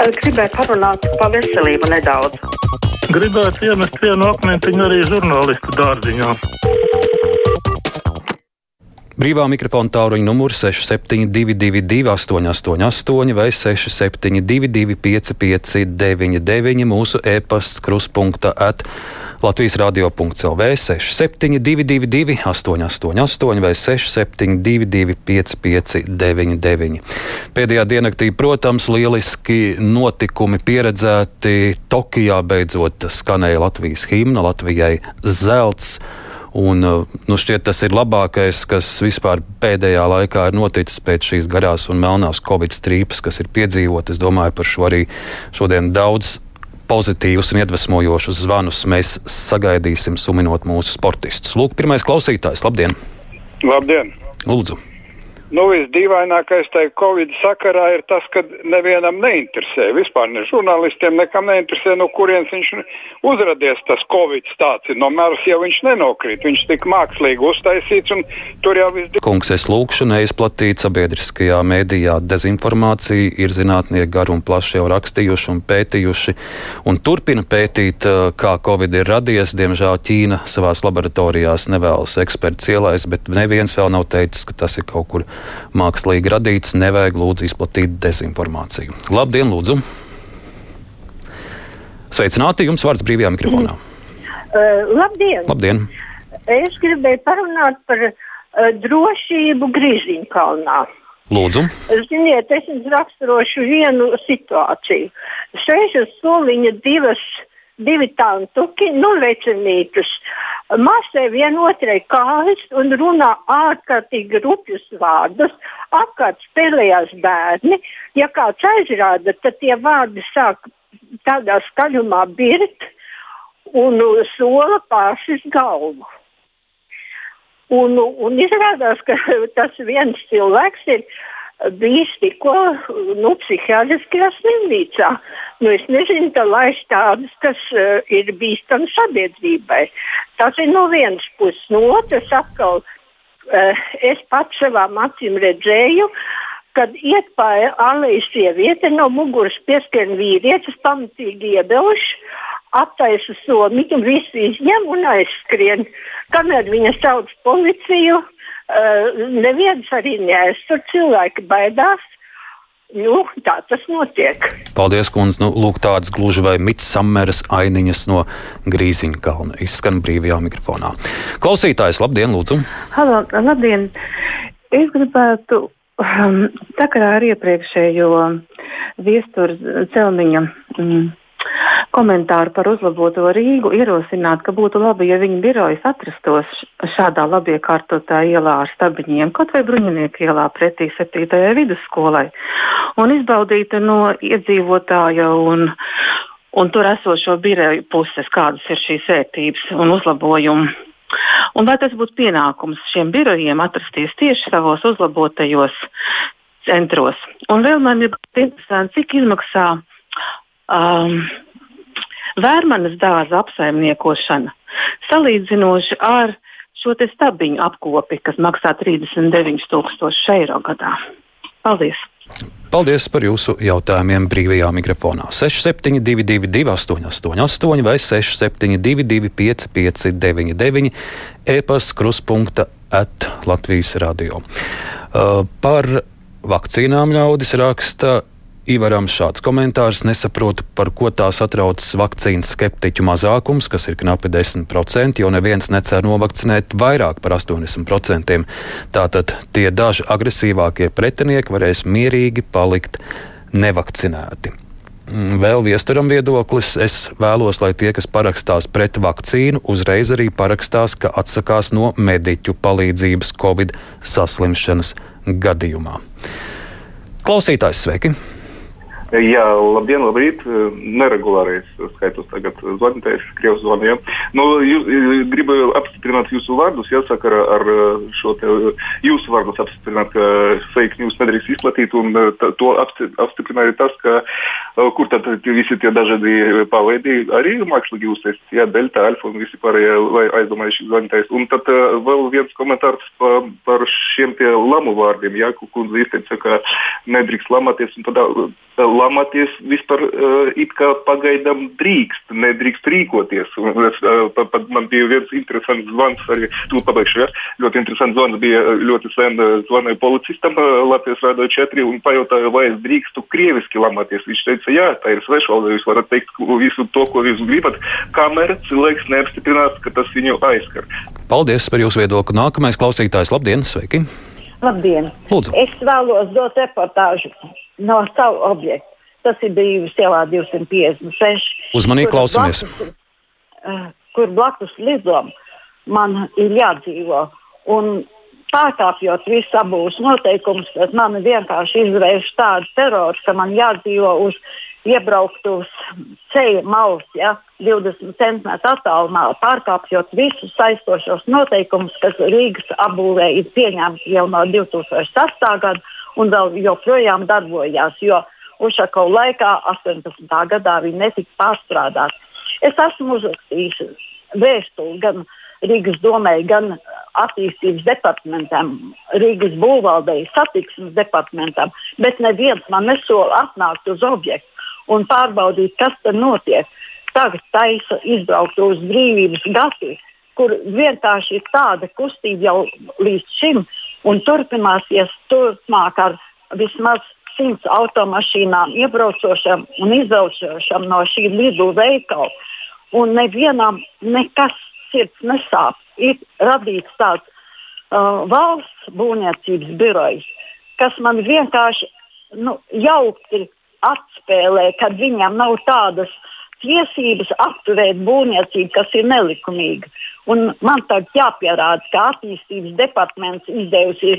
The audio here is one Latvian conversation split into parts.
Gribēju parunāt par veselību nedaudz. Gribētu iemest vienu akmentiņu arī žurnālistu dārziņā. Brīvā mikrofona tāluņa numurs 6722, 888, vai 672, 559, mūsu e-pasts kruspunkta at Latvijas radio.CLV 6722, 888, vai 672, 559. Pēdējā diennaktī, protams, lieliski notikumi pieredzēti. Tokijā beidzot skanēja Latvijas himna, Latvijai zelts. Un, nu, šķiet, tas ir labākais, kas vispār pēdējā laikā ir noticis pēc šīs garās un melnās covid strīpas, kas ir piedzīvotas. Es domāju, par šo arī šodien daudz pozitīvus un iedvesmojošus zvanus mēs sagaidīsim, suminot mūsu sportistus. Lūk, pirmais klausītājs, labdien! Labdien! Lūdzu! Nu, visdīvainākais tajā Covid sakarā ir tas, ka nevienam neinteresē. Vispār ne žurnālistiem nekam neinteresē, no kurienes viņš uzradies tas Covid tāds. No mērs jau viņš nenokrīt, viņš tik mākslīgi uztaisīts un tur jau viss. Kungs, es lūkšu neizplatīt sabiedriskajā mēdījā dezinformāciju. Ir zinātnieki garu un plaši jau rakstījuši un pētījuši un turpina pētīt, kā Covid ir radies. Diemžēl Ķīna savās laboratorijās nevēlas eksperts ielaist, bet neviens vēl nav teicis, ka tas ir kaut kur mākslīgi radīts, nevajag lūdzu izplatīt dezinformāciju. Labdien, lūdzu! Sveicināti jums vārds brīvajā mikrofonā. Uh, labdien! Labdien! Es gribēju parunāt par uh, drošību Grīziņkalnā. Lūdzu. Ziniet, es jums raksturošu vienu situāciju. Sēž uz soliņa divas, divi tantuki, nu vecinītus. Masē vienotrai kājas un runā ārkārtīgi rupjus vārdus. Apkārt spēlējās bērni. Ja kāds aizrāda, tad tie vārdi sāk tādā skaļumā birt un sola pāršis galvu. Un, un izrādās, ka tas viens cilvēks ir bijis tikko nu, psihiatriskajā slimnīcā. Nu, es nezinu, tā laiž tādas, kas uh, ir bīstami sabiedrībai. Tas ir no vienas puses. No otras atkal uh, es pats savām acīm redzēju, kad iet pa aleju sieviete no muguras pieskrien vīrietis, pamatīgi iebilž, attaisa somiņu, visi izņem un aizskrien. Kamēr viņa sauc policiju, neviens arī neaizsver, cilvēki baidās. Nu, tā tas notiek. Paldies, kundze. Nu, lūk, tādas gluži vai mitsammeras ainiņas no Grīziņa kalna izskan brīvajā mikrofonā. Klausītājs, labdien, lūdzu! Halo, labdien! Es gribētu um, sakarā ar iepriekšējo viesturu celmiņa. Um, komentāru par uzlaboto Rīgu ierosināt, ka būtu labi, ja viņa birojas atrastos šādā labi iekārtotā ielā ar stabiņiem, kaut vai bruņinieku ielā pretī 7. vidusskolai, un izbaudītu no iedzīvotāja un, un tur esošo biroju puses, kādas ir šīs vērtības un uzlabojumi. Un vai tas būtu pienākums šiem birojiem atrasties tieši savos uzlabotajos centros? Un vēl man ir interesanti, cik izmaksā um, vērmanas dārza apsaimniekošana salīdzinoši ar šo stabiņu apkopi, kas maksā 39,000 eiro gadā. Paldies! Paldies par jūsu jautājumiem brīvajā mikrofonā. 6722, 888, vai 672, 559, e-pasta kruspunkta at Latvijas radio. Uh, par vakcīnām ļaudis raksta. Ivarams šāds komentārs nesaprotu, par ko tā satraucas vakcīnas skeptiķu mazākums, kas ir knapi 10%, jo neviens necer novakcinēt vairāk par 80%. Tātad tie daži agresīvākie pretinieki varēs mierīgi palikt nevakcinēti. Vēl viesturam viedoklis. Es vēlos, lai tie, kas parakstās pret vakcīnu, uzreiz arī parakstās, ka atsakās no mediķu palīdzības Covid saslimšanas gadījumā. Klausītājs, sveiki! Jā, labdien, labrīt. Neregulārais skaitos tagad zvanītājs, Krievijas zvaniem. Nu, jūs, gribu apstiprināt jūsu vārdus, jāsaka, ar, ar šo te, jūsu vārdus apstiprināt, ka fake news nedrīkst izplatīt, un to apstiprināja tas, ka kur tad visi tie dažādi paveidi arī mākslīgi uztaisīti, jā, delta, alfa un visi pārējie aizdomājuši zvanītājs. Un tad vēl viens komentārs pa, par šiem tie lamu vārdiem, jā, kundze izteica, ka nedrīkst lamāties, un tad lamāties vispār it kā pagaidām drīkst, nedrīkst rīkoties. Un es, pat, pat man bija viens interesants zvans, arī tu pabeigšu, ja? ļoti interesants zvans bija ļoti sen zvanīju policistam Latvijas Rādio 4 un pajautāju, vai es drīkstu krieviski lamāties. Viņš teica, jā, tā ir svešvaloda, jūs varat teikt visu to, ko jūs gribat, kamēr cilvēks neapstiprinās, ka tas viņu aizskar. Paldies par jūsu viedokli. Nākamais klausītājs, labdien, sveiki! Labdien! Lūdzu. Es vēlos dot reportāžu no savu objektu. Tas ir bijis ielā 256. Uzmanīgi klausamies! Blakus, kur blakus lidom man ir jādzīvo. Un pārkāpjot visus abus noteikumus, tad man vienkārši izvērš tādu teroru, ka man jādzīvo uz iebrauktu uz ceļa malas, ja, 20 cm attālumā, pārkāpjot visus saistošos noteikumus, kas Rīgas apbūvē ir pieņemti jau no 2008. gada un vēl joprojām darbojās. Jo Ušakovā laikā, 18. gadā, viņi netika pārstrādāti. Es esmu uzrakstījis vēstuli gan Rīgas domē, gan attīstības departamentam, Rīgas būvvaldei, satiksmes departamentam, bet neviens man nesola atnākt uz objektu un pārbaudīt, kas tur notiek. Tagad taisa izbraukt uz brīvības gatu, kur vienkārši ir tāda kustība jau līdz šim un turpināsies turpmāk ar vismaz simts automašīnām iebraucošam un izbraucošam no šī lidu veikala. Un nevienam nekas sirds nesāp. Ir radīts tāds uh, valsts būvniecības birojs, kas man vienkārši nu, jaukti atspēlē, kad viņam nav tādas tiesības apturēt būvniecību, kas ir nelikumīga. Un man tagad jāpierāda, ka attīstības departaments izdevusi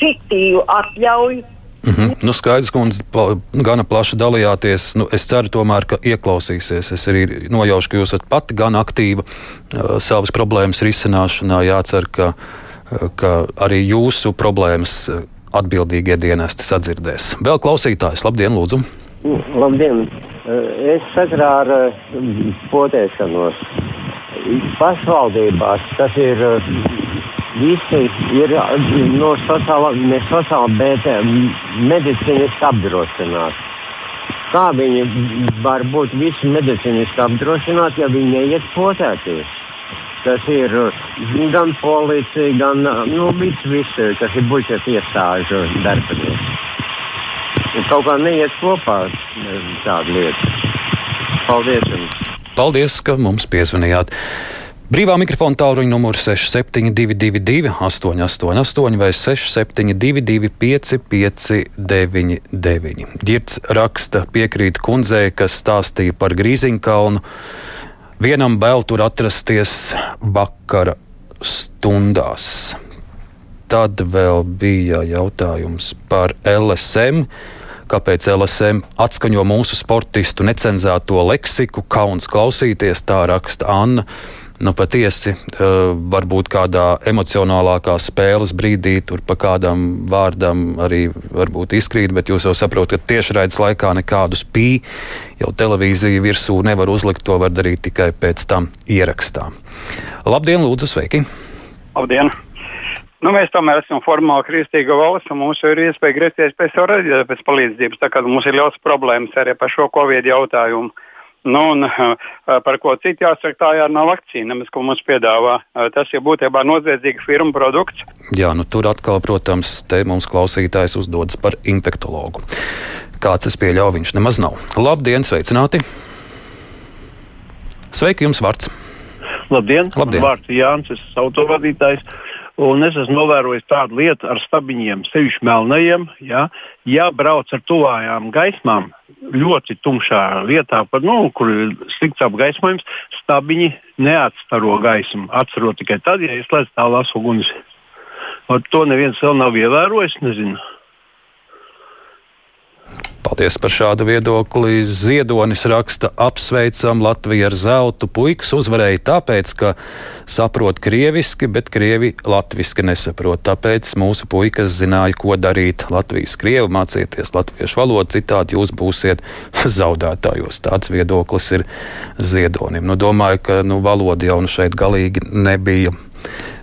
fiktīvu atļauju. Mm -hmm. nu, skaidrs, ka pla, gana plaši dalījāties. Nu, es ceru, tomēr, ka ieklausīsies. Es arī nojaušu, ka jūs esat pati gan aktīva uh, savas problēmas risināšanā. Jācer, ka, uh, ka arī jūsu problēmas atbildīgie dienesti sadzirdēs. Vēl klausītājs, labdien, lūdzu! Labdien! Es sakrā ar potēšanos. Pašvaldībās tas ir visi ir no sociāla, ne sociāla, bet medicīniski apdrošināti. Kā viņi var būt visi medicīniski apdrošināti, ja viņi neiet potēties? Tas ir gan policija, gan nu, viss, viss, kas ir budžeta iestāžu darbinieki. Un kaut kā neiet kopā tāda lieta. Paldies! Jums. Paldies, ka mums piezvanījāt! Brīvā mikrofona tālruņa numurs 6722, 888, vai 672, 559, Girts raksta, piekrīt kundzei, kas stāstīja par Grīziņkalnu. Vienam vēl tur atrasties vakara stundās. Tad vēl bija jautājums par LSM. Kāpēc LSM atskaņo mūsu sportistu necenzēto leksiku? Kauns klausīties, tā raksta Anna nu, patiesi varbūt kādā emocionālākā spēles brīdī tur pa kādam vārdam arī varbūt izkrīt, bet jūs jau saprotat, ka tiešraides laikā nekādus pī jau televīzija virsū nevar uzlikt, to var darīt tikai pēc tam ierakstā. Labdien, lūdzu, sveiki! Labdien! Nu, mēs tomēr esam formāli kristīga valsts, un mums ir iespēja griezties pēc pēc palīdzības. Tā kā mums ir ļoti problēmas arī par šo covid jautājumu. Nu, un, par ko citu jāsaka, tā jau nav vakcīna, ko mums piedāvā. Tas ir būtībā noziedzīga firma produkts. Jā, nu tur atkal, protams, te mums klausītājs uzdodas par infektologu. Kāds es pieļauju, viņš nemaz nav. Labdien, sveicināti! Sveiki, jums vārds! Labdien! Labdien. Vārds Jānis, es esmu autovadītājs. Un es esmu novērojis tādu lietu ar stabiņiem, sevišķi melnajiem. Ja, ja brauc ar tuvājām gaismām, ļoti tumšā vietā, par, nu, kur ir slikts apgaismojums, stabiņi neatstaro gaismu. Atstaro tikai tad, ja ieslēdz tālās uguns. Ar to neviens vēl nav ievērojis. Nezinu. Paldies par šādu viedokli. Ziedonis raksta, apsveicam Latviju ar zeltu. Puikas uzvarēja tāpēc, ka saprot krieviski, bet krievi latviski nesaprot. Tāpēc mūsu puikas zināja, ko darīt. Latvijas krievu mācieties latviešu valodu, citādi jūs būsiet zaudētājos. Tāds viedoklis ir Ziedonim. Nu, domāju, ka nu, valoda jau nu šeit galīgi nebija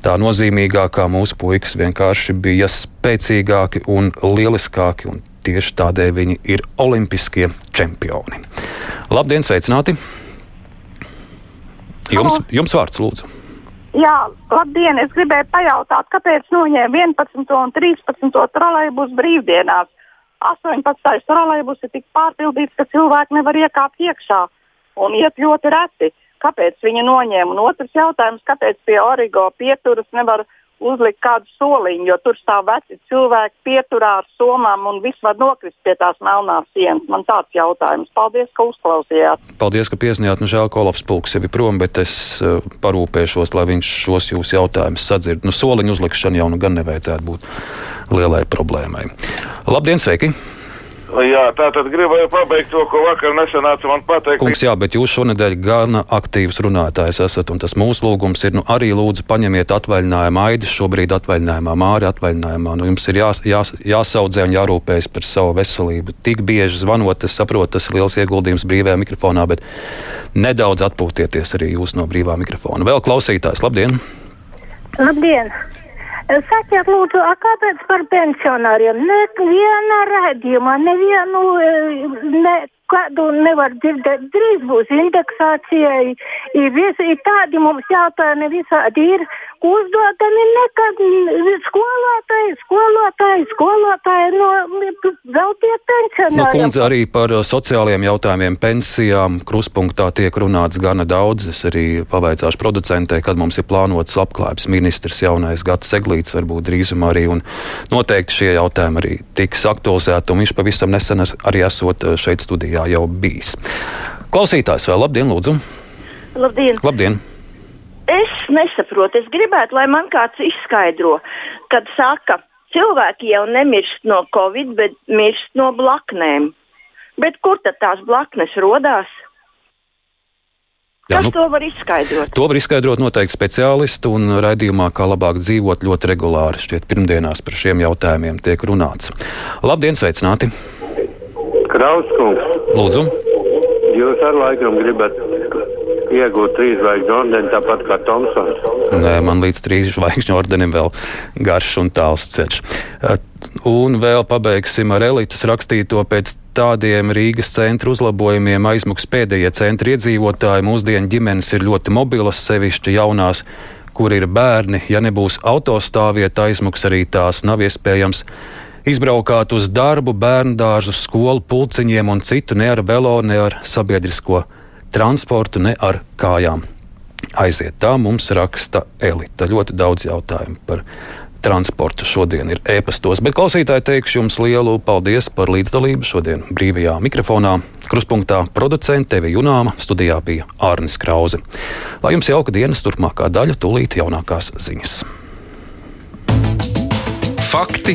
tā nozīmīgākā. Mūsu puikas vienkārši bija spēcīgāki un lieliskāki. Un tieši tādēļ viņi ir olimpiskie čempioni. Labdien, sveicināti! Jums, jums vārds, lūdzu. Jā, labdien! Es gribēju pajautāt, kāpēc noņēma 11. un 13. trolēļus brīvdienās. 18. trolēļus ir tik pārpildīts, ka cilvēki nevar iekāpt iekšā un iet ļoti reti. Kāpēc viņi noņēma? Un otrs jautājums, kāpēc pie origo pieturas nevar uzlikt kādu soliņu, jo tur stāv veci cilvēki, pieturā ar somām un viss var nokrist pie tās melnās sienas. Man tāds jautājums. Paldies, ka uzklausījāt. Paldies, ka piesaistījāt. Nu, žēl, ka Olofs Pulks ir prom, bet es uh, parūpēšos, lai viņš šos jūsu jautājumus sadzird. Nu, soliņu uzlikšana jau nu gan nevajadzētu būt lielai problēmai. Labdien, sveiki! Jā, tā tad gribēju pabeigt to, ko vakar nesanāca man pateikt. Kungs, jā, bet jūs šonadēļ gan aktīvs runātājs esat, un tas mūsu lūgums ir, nu, arī lūdzu paņemiet atvaļinājumu aidis, šobrīd atvaļinājumā, māri atvaļinājumā. Nu, jums ir jās, jās, jāsaudzē un jārūpējas par savu veselību. Tik bieži zvanot, es saprotu, tas ir liels ieguldījums brīvajā mikrofonā, bet nedaudz atpūtieties arī jūs no brīvā mikrofona. Vēl klausītājs, labdien! Labdien! Sakiet, lūdzu, kāpēc par pensionāriem? Neviena raidījumā, nevienu ne, kādu nevar dzirdēt. Drīz būs indeksācijai. Ir, vis, ir tādi mums jautājumi visādi ir uzdodami nekad skolotāji, skolotāji, skolotāji, no veltiet pensionāriem. Nu, kundze, arī par sociālajiem jautājumiem, pensijām, kruspunktā tiek runāts gana daudz. Es arī pavaicāšu producentē, kad mums ir plānots labklājības ministrs jaunais gads Seglīts, varbūt drīzumā arī, un noteikti šie jautājumi arī tiks aktualizēti, un viņš pavisam nesen arī esot šeit studijā jau bijis. Klausītājs vēl labdien, lūdzu! Labdien! Labdien. Es nesaprotu, es gribētu, lai man kāds izskaidro, kad saka, cilvēki jau nemirst no covid, bet mirst no blaknēm. Bet kur tad tās blaknes rodās? Jā, Kas nu, to var izskaidrot? To var izskaidrot noteikti speciālisti, un raidījumā, kā labāk dzīvot, ļoti regulāri šķiet pirmdienās par šiem jautājumiem tiek runāts. Labdien, sveicināti! Krauskungs! Lūdzu! Jūs ar laikam gribat iegūt trīs zvaigžņu ordeni, tāpat kā Tomsons. Nē, man līdz trīs zvaigžņu ordenim vēl garš un tāls ceļš. Un vēl pabeigsim ar elites rakstīto pēc tādiem Rīgas centra uzlabojumiem aizmuks pēdējie centra iedzīvotāji. Mūsdienu ģimenes ir ļoti mobilas, sevišķi jaunās, kur ir bērni. Ja nebūs autostāvvieta, aizmuks arī tās nav iespējams izbraukāt uz darbu, bērnu dārzu, skolu, pulciņiem un citu ne ar velo, ne ar sabiedrisko transportu, ne ar kājām aiziet. Tā mums raksta Elita. Ļoti daudz jautājumu par transportu šodien ir ēpastos, bet klausītāji teikšu jums lielu paldies par līdzdalību šodien brīvajā mikrofonā. Kruspunktā producente Tevi Junāma studijā bija Ārnis Krause. Lai jums jauka dienas turpmākā daļa, tūlīt jaunākās ziņas. Fakti,